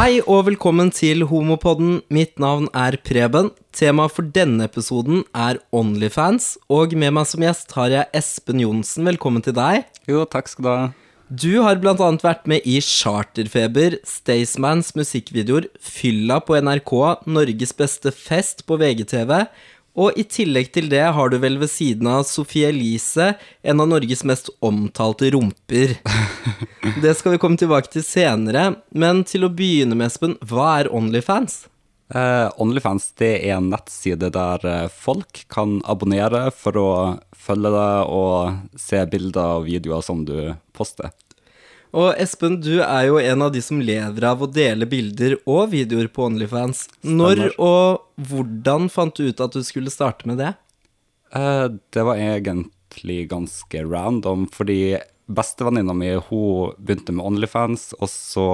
Hei og velkommen til Homopodden. Mitt navn er Preben. Temaet for denne episoden er Onlyfans, og med meg som gjest har jeg Espen Johnsen. Velkommen til deg. Jo, takk skal du ha. Du har annet vært med i Charterfeber, Staysmans musikkvideoer, Fylla på NRK, Norges beste fest på VGTV, og i tillegg til det har du vel ved siden av Sophie Elise en av Norges mest omtalte rumper. Det skal vi komme tilbake til senere, men til å begynne med, Espen, hva er Onlyfans? Uh, Onlyfans det er en nettside der eh, folk kan abonnere for å følge deg og se bilder og videoer som du poster. Og Espen, du er jo en av de som lever av å dele bilder og videoer på Onlyfans. Når Stemmer. og hvordan fant du ut at du skulle starte med det? Eh, det var egentlig ganske random, fordi bestevenninna mi hun begynte med Onlyfans, og så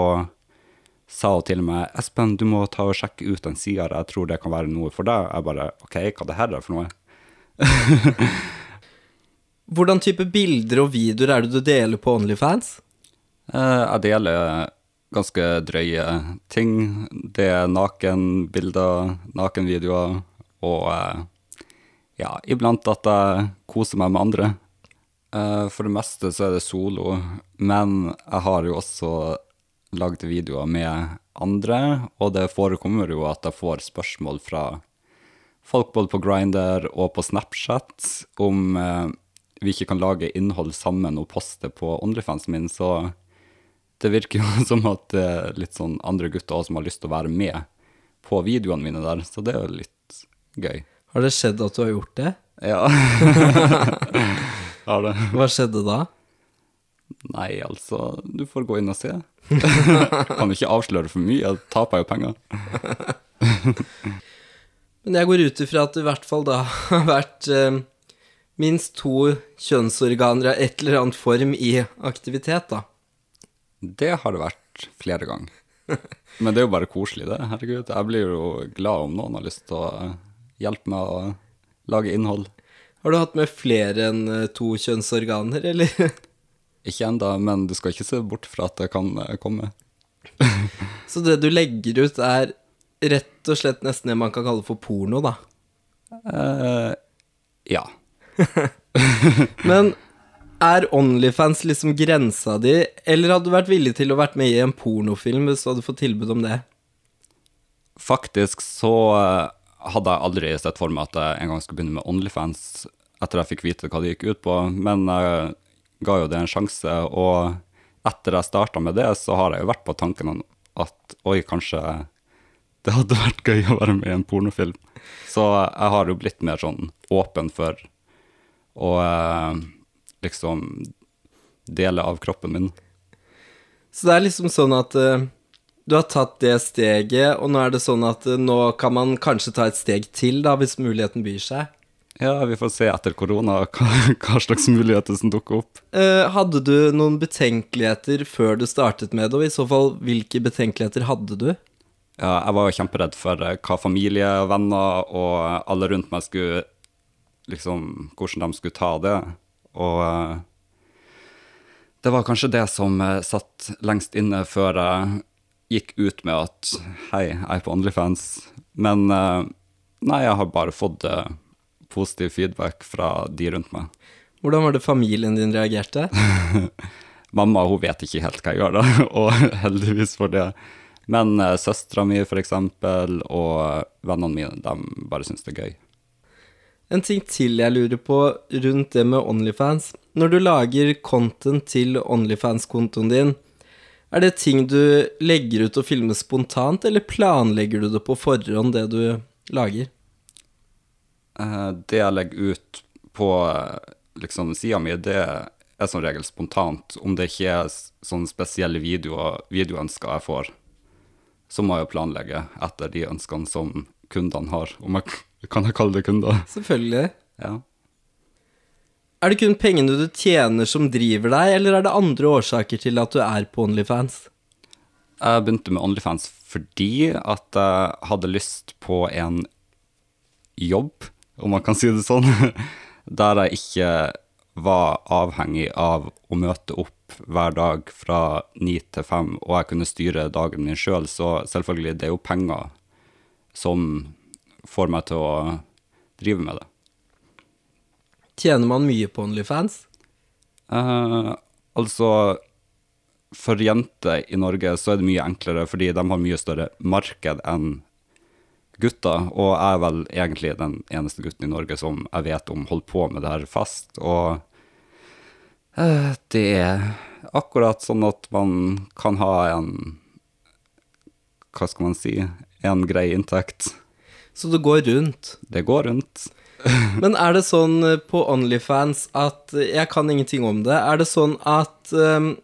sa hun til meg Espen, du må ta og sjekke ut den sida, jeg tror det kan være noe for deg. Jeg bare OK, hva det her er for noe? Hvordan type bilder og videoer er det du deler på Onlyfans? Eh, Jeg deler ganske drøye ting. Det er nakenbilder, nakenvideoer, og eh, ja, iblant at jeg koser meg med andre. Eh, For det meste så er det solo, men jeg har jo også lagd videoer med andre, og det forekommer jo at jeg får spørsmål fra folk både på Grindr og på Snapchat om vi ikke kan lage innhold sammen og poste på OnlyFansen min, så det virker jo som at det er litt sånn andre gutter også som har lyst til å være med på videoene mine der, så det er jo litt gøy. Har det skjedd at du har gjort det? Ja. Har det. Hva skjedde da? Nei, altså, du får gå inn og se. kan ikke avsløre for mye, jeg taper jo penger. Men jeg går ut ifra at det i hvert fall da har vært eh, minst to kjønnsorganer av et eller annet form i aktivitet, da. Det har det vært flere ganger. Men det er jo bare koselig, det. Herregud, jeg blir jo glad om noen har lyst til å hjelpe meg å lage innhold. Har du hatt med flere enn eh, to kjønnsorganer, eller? Ikke enda, men du skal ikke se bort fra at det kan eh, komme. Så det du legger ut, er rett og slett nesten det man kan kalle for porno, da. Eh, ja. Men er Onlyfans liksom grensa di, eller hadde du vært villig til å vært med i en pornofilm hvis du hadde fått tilbud om det? Faktisk så eh, hadde jeg aldri sett for meg at jeg en gang skulle begynne med Onlyfans etter jeg fikk vite hva det gikk ut på, men jeg ga jo det en sjanse, og etter jeg starta med det, så har jeg jo vært på tanken om at oi, kanskje det hadde vært gøy å være med i en pornofilm. Så jeg har jo blitt mer sånn åpen for å eh, liksom dele av kroppen min. Så det er liksom sånn at uh, du har tatt det steget, og nå er det sånn at uh, nå kan man kanskje ta et steg til, da, hvis muligheten byr seg. Ja, vi får se etter korona hva, hva slags muligheter som dukker opp. Uh, hadde du noen betenkeligheter før du startet med det, og i så fall, hvilke betenkeligheter hadde du? Ja, jeg var jo kjemperedd for hva familie, venner og alle rundt meg skulle Liksom, hvordan de skulle ta det. Og eh, det var kanskje det som eh, satt lengst inne før jeg gikk ut med at hei, jeg er på OnlyFans. Men eh, nei, jeg har bare fått positiv feedback fra de rundt meg. Hvordan var det familien din reagerte? Mamma hun vet ikke helt hva jeg gjør, da, og heldigvis for det. Men søstera mi, for eksempel, og vennene mine, de bare syns det er gøy. En ting til jeg lurer på rundt det med Onlyfans. Når du lager content til Onlyfans-kontoen din, er det ting du legger ut og filmer spontant, eller planlegger du det på forhånd, det du lager? Eh, det jeg legger ut på eh, liksom, sida mi, det er som regel spontant. Om det ikke er sånne spesielle videoer, videoønsker jeg får, så må jeg jo planlegge etter de ønskene som kundene har. Om jeg, kan jeg kalle det kunder? Selvfølgelig. Ja. Er det kun pengene du tjener som driver deg, eller er det andre årsaker til at du er på Onlyfans? Jeg begynte med OnlyFans fordi at jeg hadde lyst på en jobb, om man kan si det sånn, der jeg ikke var avhengig av å møte opp hver dag fra ni til fem, og jeg kunne styre dagen min sjøl, så selvfølgelig, det er jo penger som får meg til å drive med det. Tjener man mye på Onlyfans? Eh, altså, for jenter i Norge så er det mye enklere, fordi de har mye større marked enn gutter, og jeg er vel egentlig den eneste gutten i Norge som jeg vet om holder på med det her fast, og eh, det er akkurat sånn at man kan ha en Hva skal man si En grei inntekt. Så det går rundt. Det går rundt. Men er det sånn eh, på Onlyfans at Jeg kan ingenting om det. Er det sånn at um,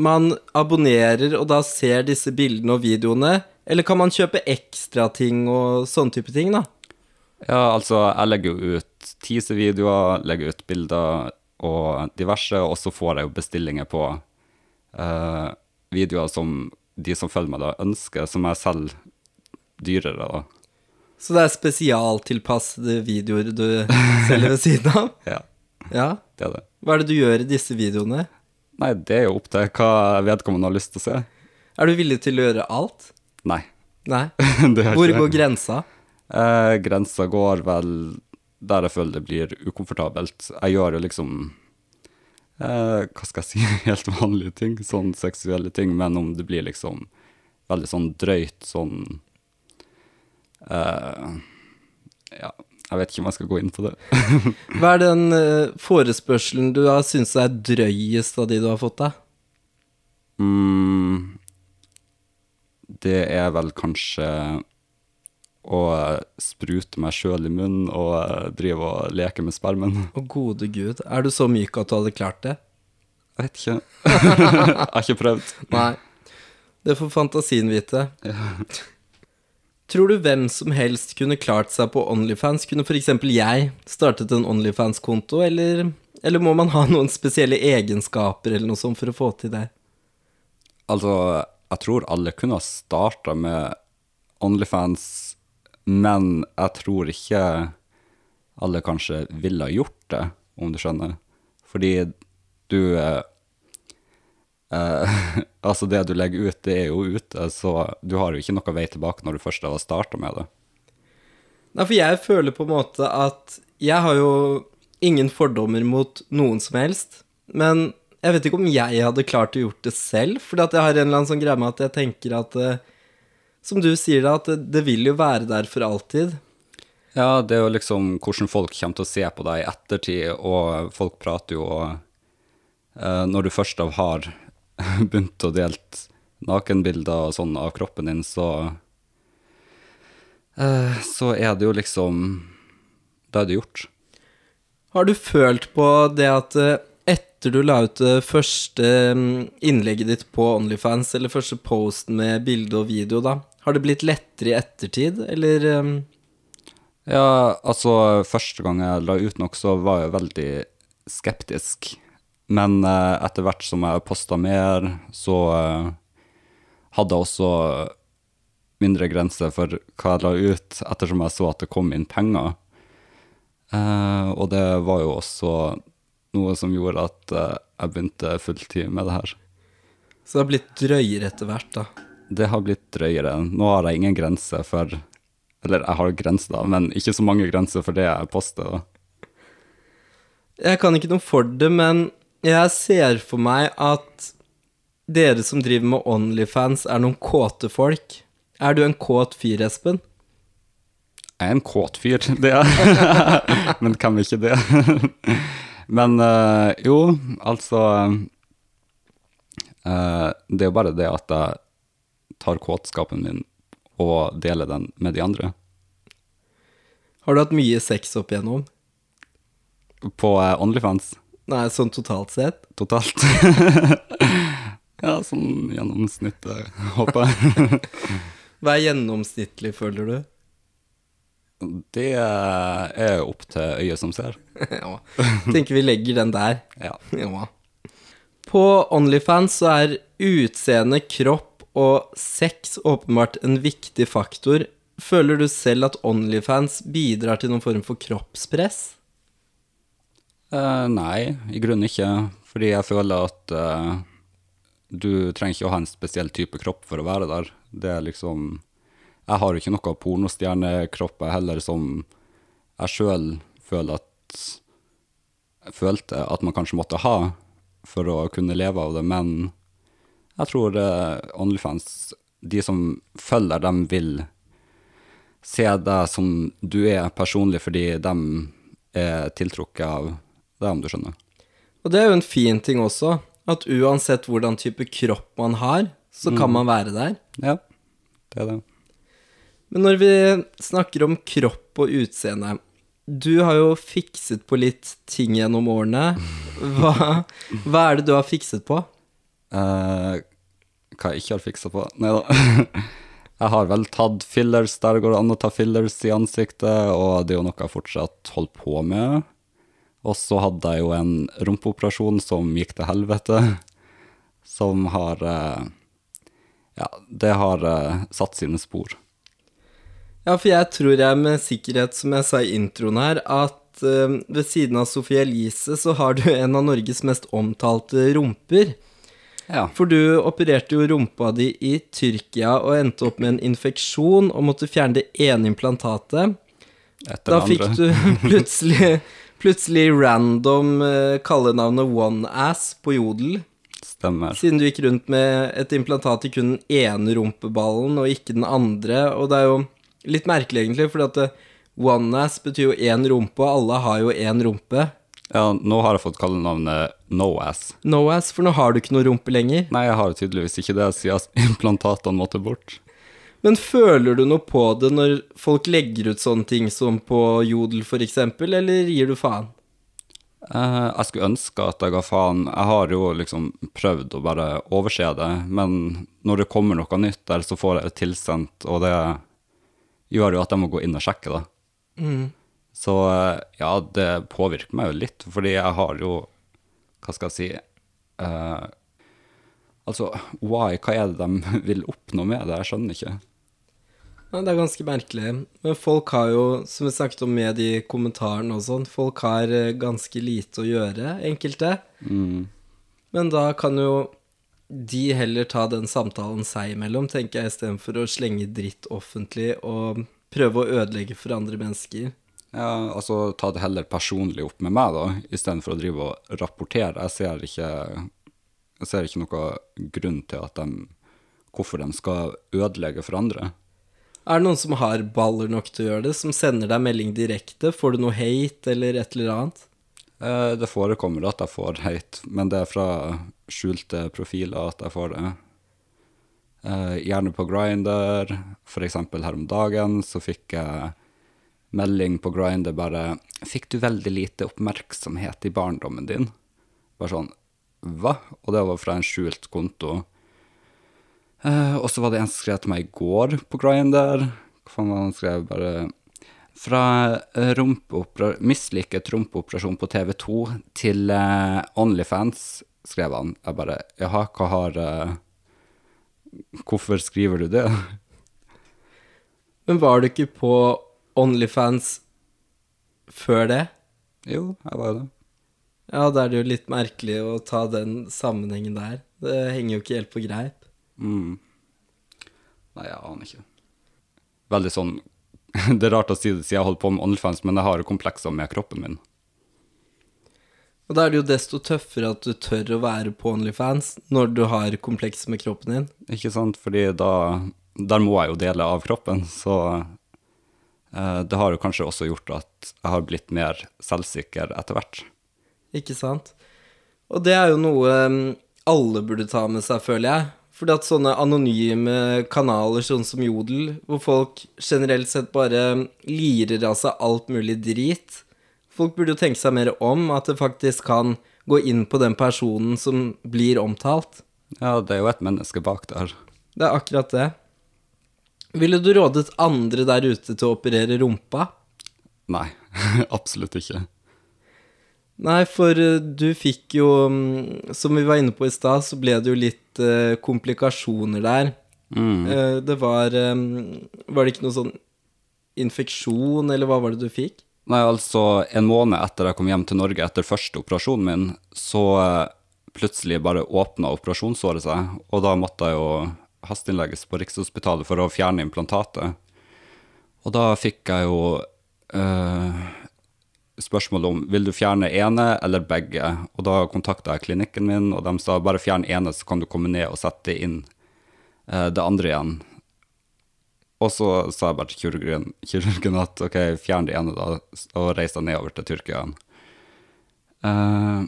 man abonnerer og da ser disse bildene og videoene? Eller kan man kjøpe ekstra ting og sånne type ting, da? Ja, altså, jeg legger jo ut teaservideoer, legger ut bilder og diverse, og så får jeg jo bestillinger på uh, videoer som de som følger meg, da ønsker, som jeg selger dyrere, da. Så det er spesialtilpassede videoer du selger ved siden av? Ja, Ja. det er det. Hva er det du gjør i disse videoene? Nei, det er jo opp til hva vedkommende har lyst til å se. Er du villig til å gjøre alt? Nei. Nei. Hvor går grensa? Eh, grensa går vel der jeg føler det blir ukomfortabelt. Jeg gjør jo liksom eh, Hva skal jeg si? Helt vanlige ting. Sånn seksuelle ting. Men om det blir liksom veldig sånn drøyt, sånn Ja, jeg vet ikke om jeg skal gå inn på det. Hva er den eh, forespørselen du har syntes er drøyest av de du har fått deg? Mm, det er vel kanskje å eh, sprute meg sjøl i munnen og eh, drive og leke med spermen. Å gode gud, er du så myk at du hadde klart det? Jeg vet ikke. jeg har ikke prøvd. Nei. Det får fantasien vite. Tror du hvem som helst kunne klart seg på Onlyfans? Kunne f.eks. jeg startet en Onlyfans-konto, eller, eller må man ha noen spesielle egenskaper eller noe sånt for å få til det? Altså, jeg tror alle kunne ha starta med Onlyfans, men jeg tror ikke alle kanskje ville ha gjort det, om du skjønner. Fordi du eh, Altså, det du legger ut, det er jo ute, så du har jo ikke noe vei tilbake når du først har starta med det. Nei, for jeg føler på en måte at jeg har jo ingen fordommer mot noen som helst, men jeg vet ikke om jeg hadde klart å gjort det selv, fordi at jeg har en eller annen sånn greie med at jeg tenker at eh, Som du sier da, at det, det vil jo være der for alltid. Ja, det er jo liksom hvordan folk kommer til å se på deg i ettertid, og folk prater jo og eh, Når du først av har begynt å delt nakenbilder og sånn av kroppen din, så eh, Så er det jo liksom Da er det gjort. Har du følt på det at eh, etter du la ut det første mm, innlegget ditt på Onlyfans, eller første posten med bilde og video, da, har det blitt lettere i ettertid, eller eh, Ja, altså, første gang jeg la ut noe, så var jeg veldig skeptisk. Men eh, etter hvert som jeg posta mer, så eh, hadde jeg også mindre grenser for hva jeg la ut, ettersom jeg så at det kom inn penger. Eh, og det var jo også noe som gjorde at eh, jeg begynte fulltid med det her. Så det har blitt drøyere etter hvert, da. Det har blitt drøyere. Nå har jeg ingen grense for Eller jeg har grenser, da, men ikke så mange grenser for det jeg poster. da. Jeg kan ikke noe for det, men jeg ser for meg at dere som driver med Onlyfans, er noen kåte folk. Er du en kåt fyr, Espen? Jeg er en kåt fyr, det er. Men hvem er ikke det? Men eh, jo, altså eh, Det er jo bare det at jeg tar kåtskapen min og deler den med de andre. Har du hatt mye sex opp igjennom? På eh, Onlyfans Nei, sånn totalt sett? totalt. ja, sånn gjennomsnittet, håper jeg. Hva er gjennomsnittlig, føler du? Det er opp til øyet som ser. ja. Tenker vi legger den der. Ja. Ja. På Onlyfans så er utseende, kropp og sex åpenbart en viktig faktor. Føler du selv at Onlyfans bidrar til noen form for kroppspress? Eh, nei, i grunnen ikke. Fordi jeg føler at uh, du trenger ikke å ha en spesiell type kropp for å være der. Det er liksom Jeg har jo ikke noe pornostjernekropp, heller, som jeg sjøl føler at Følte at man kanskje måtte ha for å kunne leve av det, men jeg tror uh, Onlyfans, de som følger, dem vil se deg som du er personlig fordi de er tiltrukket av deg, om du skjønner. Og det er jo en fin ting også, at uansett hvordan type kropp man har, så kan man være der. Ja, det er det. Men når vi snakker om kropp og utseende Du har jo fikset på litt ting gjennom årene. Hva, hva er det du har fikset på? Uh, hva jeg ikke har fiksa på? Nei da. Jeg har vel tatt fillers der det går an å ta fillers i ansiktet, og det er jo noe jeg fortsatt holder på med. Og så hadde jeg jo en rumpeoperasjon som gikk til helvete, som har eh, Ja, det har eh, satt sine spor. Ja, for jeg tror jeg med sikkerhet, som jeg sa i introen her, at eh, ved siden av Sophie Elise så har du en av Norges mest omtalte rumper. Ja. For du opererte jo rumpa di i Tyrkia og endte opp med en infeksjon og måtte fjerne det ene implantatet. Etter Da det fikk du plutselig, plutselig random uh, kallenavnet OneAss på Jodel. Stemmer. Siden du gikk rundt med et implantat i kun den ene rumpeballen og ikke den andre. Og det er jo litt merkelig, egentlig, fordi at eh, OneAss betyr jo én rumpe, og alle har jo én rumpe. Ja, nå har jeg fått kallenavnet No-ass. No ass, for nå har du ikke noe rumpe lenger. Nei, jeg har tydeligvis ikke det, siden implantatene måtte bort. Men føler du noe på det når folk legger ut sånne ting som på Jodel, eksempel, eller gir du faen? Eh, jeg skulle ønske at jeg ga faen. Jeg har jo liksom prøvd å bare overse det, men når det kommer noe nytt der, så får jeg det tilsendt, og det gjør jo at jeg må gå inn og sjekke det. Så eh, ja, det påvirker meg jo litt, fordi jeg har jo Hva skal jeg si eh, Altså, why? Hva er det de vil oppnå med det? Jeg skjønner ikke. Ja, det er ganske merkelig. Men folk har jo, som vi snakket om med de kommentarene og sånn, folk har eh, ganske lite å gjøre, enkelte. Men da kan jo de heller ta den samtalen seg imellom, tenker jeg, istedenfor å slenge dritt offentlig og prøve å ødelegge for andre mennesker. Ja, altså ta det heller personlig opp med meg, da, istedenfor å drive og rapportere. Jeg ser ikke, jeg ser ikke noen grunn til at de, hvorfor de skal ødelegge for andre. Er det noen som har baller nok til å gjøre det, som sender deg melding direkte? Får du noe hate eller et eller annet? Eh, Det forekommer at jeg får hate, men det er fra skjulte profiler at jeg får det. Eh, Gjerne på Grindr. For eksempel her om dagen så fikk jeg melding på Grindr bare 'Fikk du veldig lite oppmerksomhet i barndommen din?' Bare sånn Hva? Og det var fra en skjult konto. Eh, og så var det en som skrev til meg i går på Grindr. Hva faen var det han skrev? Bare fra eh, rumpeopera- mislykket rumpeoperasjon på TV 2 til uh, Onlyfans, skrev han. Jeg bare Jaha, hva har uh, Hvorfor skriver du det? Men var du ikke på Onlyfans før det? Jo, jeg var jo det. Ja, da er det jo litt merkelig å ta den sammenhengen der. Det henger jo ikke helt på greip. Mm. Nei, jeg aner ikke. Veldig sånn Det er rart å si det siden jeg holder på med Onlyfans, men jeg har komplekser med kroppen min. Og da er det jo desto tøffere at du tør å være på Onlyfans når du har kompleks med kroppen din. Ikke sant? Fordi da Der må jeg jo dele av kroppen, så eh, det har jo kanskje også gjort at jeg har blitt mer selvsikker etter hvert. Ikke sant? Og det er jo noe um, alle burde ta med seg, føler jeg. Fordi at sånne anonyme kanaler sånn som Jodel, hvor folk generelt sett bare lirer av seg alt mulig drit Folk burde jo tenke seg mer om, at det faktisk kan gå inn på den personen som blir omtalt. Ja, det er jo et menneske bak der. Det er akkurat det. Ville du rådet andre der ute til å operere rumpa? Nei, absolutt ikke. Nei, for eh, du fikk jo mm, Som vi var inne på i stad, så ble det jo litt eh, komplikasjoner der. Mm. Eh, det var eh, Var det ikke noe sånn infeksjon, eller hva var det du fikk? Nei, altså, en måned etter jeg kom hjem til Norge etter første operasjonen min, så eh, plutselig bare åpna operasjonsåret seg, og da måtte jeg jo hasteinnlegges på Rikshospitalet for å fjerne implantatet. Og da fikk jeg jo eh, spørsmål om vil du fjerne ene eller begge. Og da kontakta jeg klinikken min, og de sa bare fjern ene, så kan du komme ned og sette inn eh, det andre igjen. Og så sa jeg bare til kirurgen, kirurgen at ok, fjern det ene, da, og reis deg nedover til Tyrkia. Eh,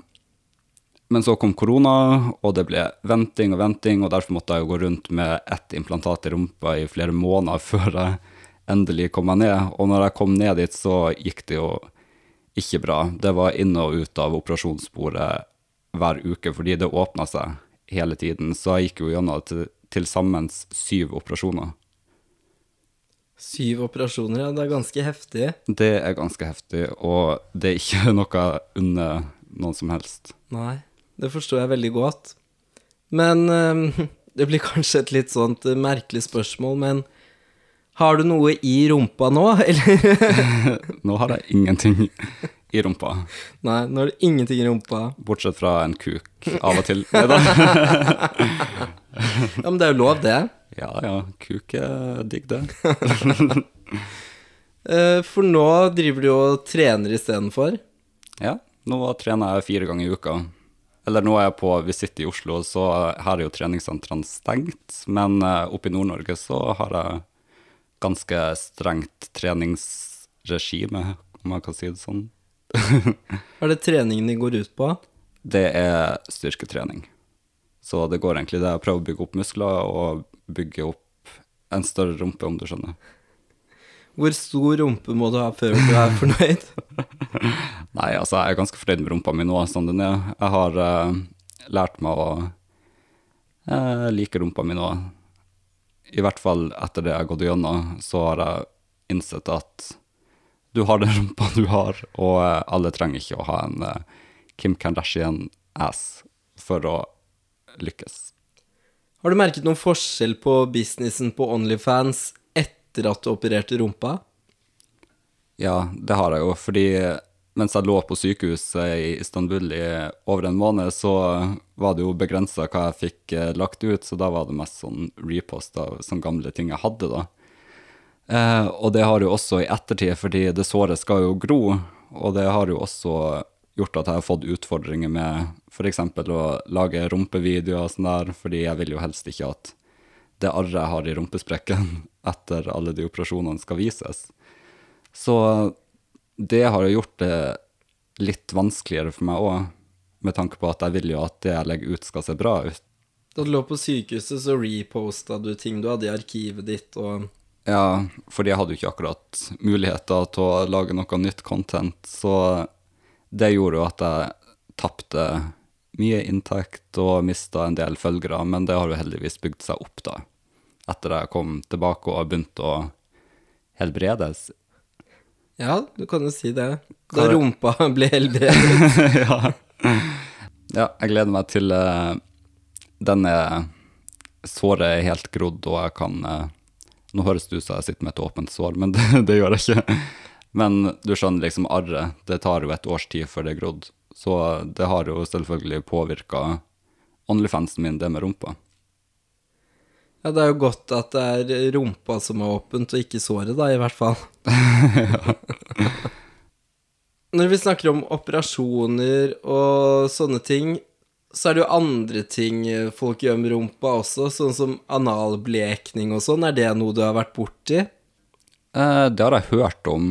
men så kom korona, og det ble venting og venting, og derfor måtte jeg gå rundt med ett implantat i rumpa i flere måneder før jeg endelig kom meg ned. Og når jeg kom ned dit, så gikk det jo ikke bra. Det var inn og ut av operasjonsbordet hver uke, fordi det åpna seg hele tiden. Så jeg gikk jo gjennom til, til sammen syv operasjoner. Syv operasjoner, ja. Det er ganske heftig. Det er ganske heftig, og det er ikke noe under noen som helst. Nei, det forstår jeg veldig godt. Men eh, det blir kanskje et litt sånt eh, merkelig spørsmål, men har du noe i rumpa nå, eller? Nå har jeg ingenting i rumpa, Nei, nå har du ingenting i rumpa. bortsett fra en kuk av og til. Ja, men det er jo lov, det. Ja ja, kuk er digg, det. Eh, For nå driver du og trener istedenfor. Ja, nå trener jeg fire ganger i uka. Eller nå er jeg på visitt i Oslo, så her er jo treningssentrene stengt. Men eh, oppe i Nord-Norge så har jeg ganske strengt treningsregime, om jeg kan si det sånn. Hva er det treningen de går ut på? Det er styrketrening. Så det går egentlig det. Jeg prøver å bygge opp muskler og bygge opp en større rumpe, om du skjønner. Hvor stor rumpe må du ha før du er fornøyd? Nei, altså, jeg er ganske fornøyd med rumpa mi nå, sånn den er. Jeg har uh, lært meg å uh, like rumpa mi nå. I hvert fall etter det jeg har gått gjennom, så har jeg innsett at du har den rumpa du har, og eh, alle trenger ikke å ha en eh, Kim Kardashian-ass for å lykkes. Har du merket noen forskjell på businessen på Onlyfans etter at du opererte rumpa? Ja, det har jeg jo, fordi mens jeg lå på sykehuset i Istanbul i over en måned, så var det jo begrensa hva jeg fikk eh, lagt ut, så da var det mest sånn repost av sånne gamle ting jeg hadde, da. Eh, og det har jo også i ettertid, fordi det såret skal jo gro, og det har jo også gjort at jeg har fått utfordringer med f.eks. å lage rumpevideoer og sånn der, fordi jeg vil jo helst ikke at det arret jeg har i rumpesprekken etter alle de operasjonene skal vises. Så det har jo gjort det litt vanskeligere for meg òg, med tanke på at jeg vil jo at det jeg legger ut, skal se bra ut. Da du lå på sykehuset, så reposta du ting du hadde i arkivet ditt, og Ja, fordi jeg hadde jo ikke akkurat muligheter til å lage noe nytt content, så det gjorde jo at jeg tapte mye inntekt og mista en del følgere, men det har jo heldigvis bygd seg opp, da. Etter jeg kom tilbake og begynte å helbredes. Ja, du kan jo si det. Da Hva? rumpa ble helbredet. ja. ja, jeg gleder meg til uh, denne såret er helt grodd, og jeg kan uh, Nå høres det ut som jeg sitter med et åpent sår, men det, det gjør jeg ikke. Men du skjønner, liksom arret, det tar jo et års tid før det er grodd. Så det har jo selvfølgelig påvirka Onlyfansen min, det med rumpa. Ja, det er jo godt at det er rumpa som er åpent, og ikke såret, da, i hvert fall. Når vi snakker om operasjoner og sånne ting, så er det jo andre ting folk gjør med rumpa også, sånn som analblekning og sånn. Er det noe du har vært borti? Eh, det har jeg hørt om,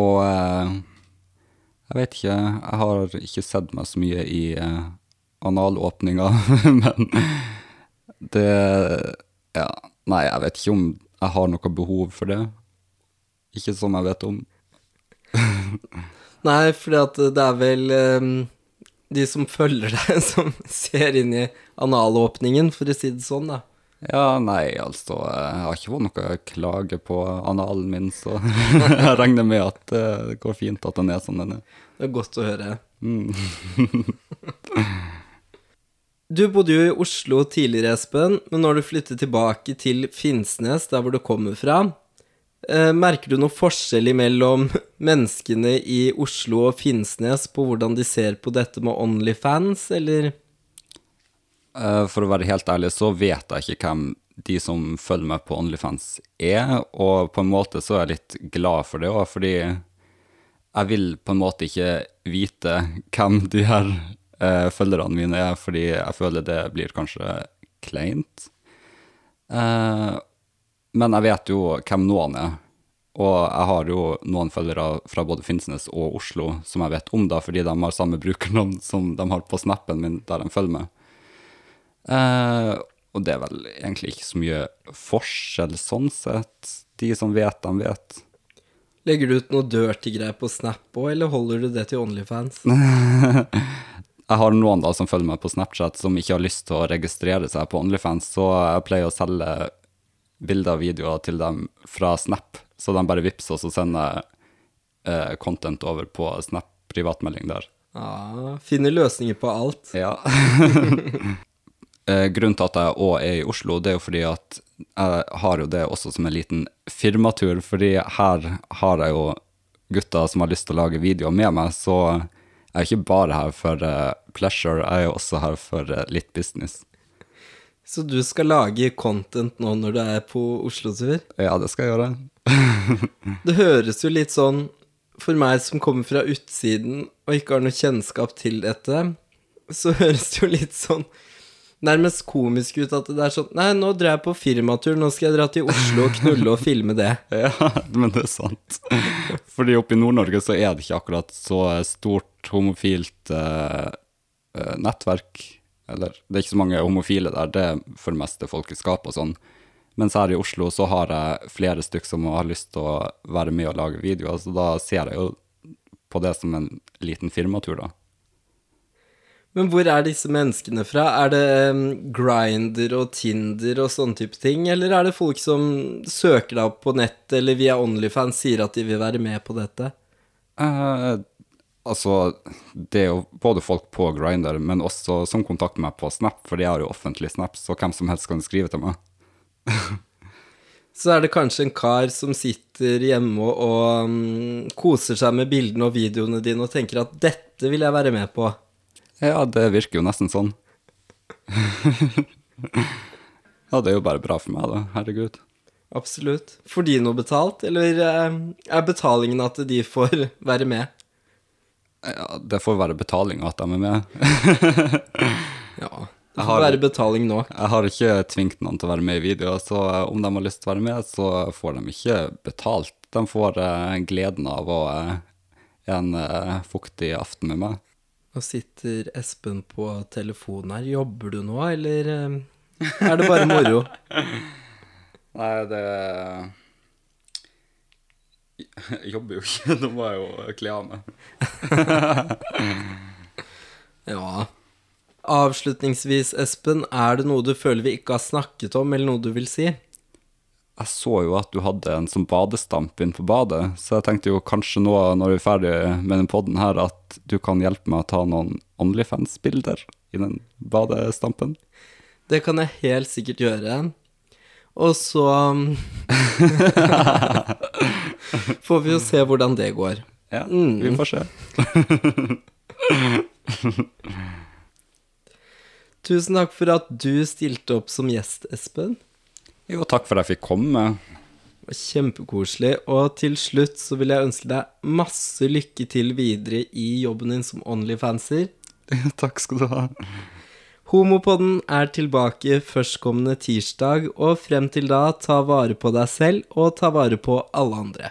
og eh, jeg vet ikke Jeg har ikke sett meg så mye i eh, analåpninga, men det Ja, nei, jeg vet ikke om jeg har noe behov for det. Ikke som jeg vet om. Nei, fordi at det er vel um, de som følger deg, som ser inn i analåpningen, for å si det sånn, da. Ja, nei, altså Jeg har ikke fått noe klage på analen min, så jeg regner med at eh, det går fint at den er sånn den er. Det er godt å høre. Mm. Du bodde jo i Oslo tidligere, Espen, men når du flyttet tilbake til Finnsnes, der hvor du kommer fra, eh, merker du noen forskjell mellom menneskene i Oslo og Finnsnes på hvordan de ser på dette med Onlyfans, eller? Eh, For å være helt ærlig så vet jeg ikke hvem de som følger meg på Onlyfans er, og på en måte så er jeg litt glad for det òg, fordi jeg vil på en måte ikke vite hvem de her eh, følgerne mine er, fordi jeg føler det blir kanskje kleint. Eh, men jeg vet jo hvem noen er, og jeg har jo noen følgere fra både Finnsnes og Oslo som jeg vet om, da, fordi de har samme brukernavn som de har på snappen min, der de følger meg. Eh, og det er vel egentlig ikke så mye forskjell sånn sett. De som vet, de vet. Legger du ut noe dirty greier på Snap òg, eller holder du det til Onlyfans? Jeg har noen da som følger meg på Snapchat som ikke har lyst til å registrere seg på Onlyfans, så jeg pleier å selge bilder og videoer til dem fra Snap, så de bare vippser, og så sender jeg eh, content over på Snap privatmelding der. Ja, finner løsninger på alt. Ja. Eh, Grunnen til at jeg òg er i Oslo, det er jo fordi at jeg har jo det også som en liten firmatur, fordi her har jeg jo gutter som har lyst til å lage videoer med meg, så jeg er ikke bare her for uh, pleasure, jeg er jo også her for uh, litt business. Så du skal lage content nå når du er på Oslo-tur? Ja, det skal jeg gjøre. Det høres jo litt sånn, for meg som kommer fra utsiden og ikke har noe kjennskap til dette, så høres det jo litt sånn nærmest komisk ut at det er sånn Nei, nå drar jeg på firmatur, nå skal jeg dra til Oslo og knulle og filme det. Ja, men det er sant. Fordi oppe i Nord-Norge så er det ikke akkurat så stort homofilt eh, eh, nettverk. Eller det er ikke så mange homofile der, det er for det meste folkeskap og sånn. Mens her i Oslo så har jeg flere stykk som har lyst til å være med og lage videoer, så da ser jeg jo på det som en liten firmatur, da. Men hvor er disse menneskene fra? Er det um, Grinder og Tinder og sånne type ting, eller er det folk som søker deg opp på nettet eller via Onlyfans sier at de vil være med på dette? Eh, altså, det er jo både folk på Grindr, men også som kontakter meg på Snap, for jeg har jo offentlig Snap, så hvem som helst kan skrive til meg. Så er det kanskje en kar som sitter hjemme og, og um, koser seg med bildene og videoene dine og tenker at dette vil jeg være med på. Ja, det virker jo nesten sånn. ja, det er jo bare bra for meg, da. Herregud. Absolutt. Får de noe betalt, eller eh, er betalingen at de får være med? Ja, det får være betaling at de er med. Ja, det får være betaling nå. Jeg har ikke tvingt noen til å være med i videoer, så om de har lyst til å være med, så får de ikke betalt. De får eh, gleden av å eh, en eh, fuktig aften med meg. Nå sitter Espen på telefonen her. Jobber du nå, eller eh, er det bare moro? Nei, det Jeg jobber jo ikke, nå må jeg jo kle av meg. Ja. Avslutningsvis, Espen, er det noe du føler vi ikke har snakket om, eller noe du vil si? Jeg så jo at du hadde en sånn badestamp inn på badet, så jeg tenkte jo kanskje nå når vi er ferdig med den podden her, at du kan hjelpe meg å ta noen Onlyfans-bilder i den badestampen. Det kan jeg helt sikkert gjøre. Og så um, Får vi jo se hvordan det går. Ja, Mm. vi får se. Tusen takk for at du stilte opp som gjest, Espen. Jo, takk for at jeg fikk komme. Kjempekoselig. Og til slutt så vil jeg ønske deg masse lykke til videre i jobben din som Onlyfanser. takk skal du ha. Homopodden er tilbake førstkommende tirsdag, og frem til da, ta vare på deg selv og ta vare på alle andre.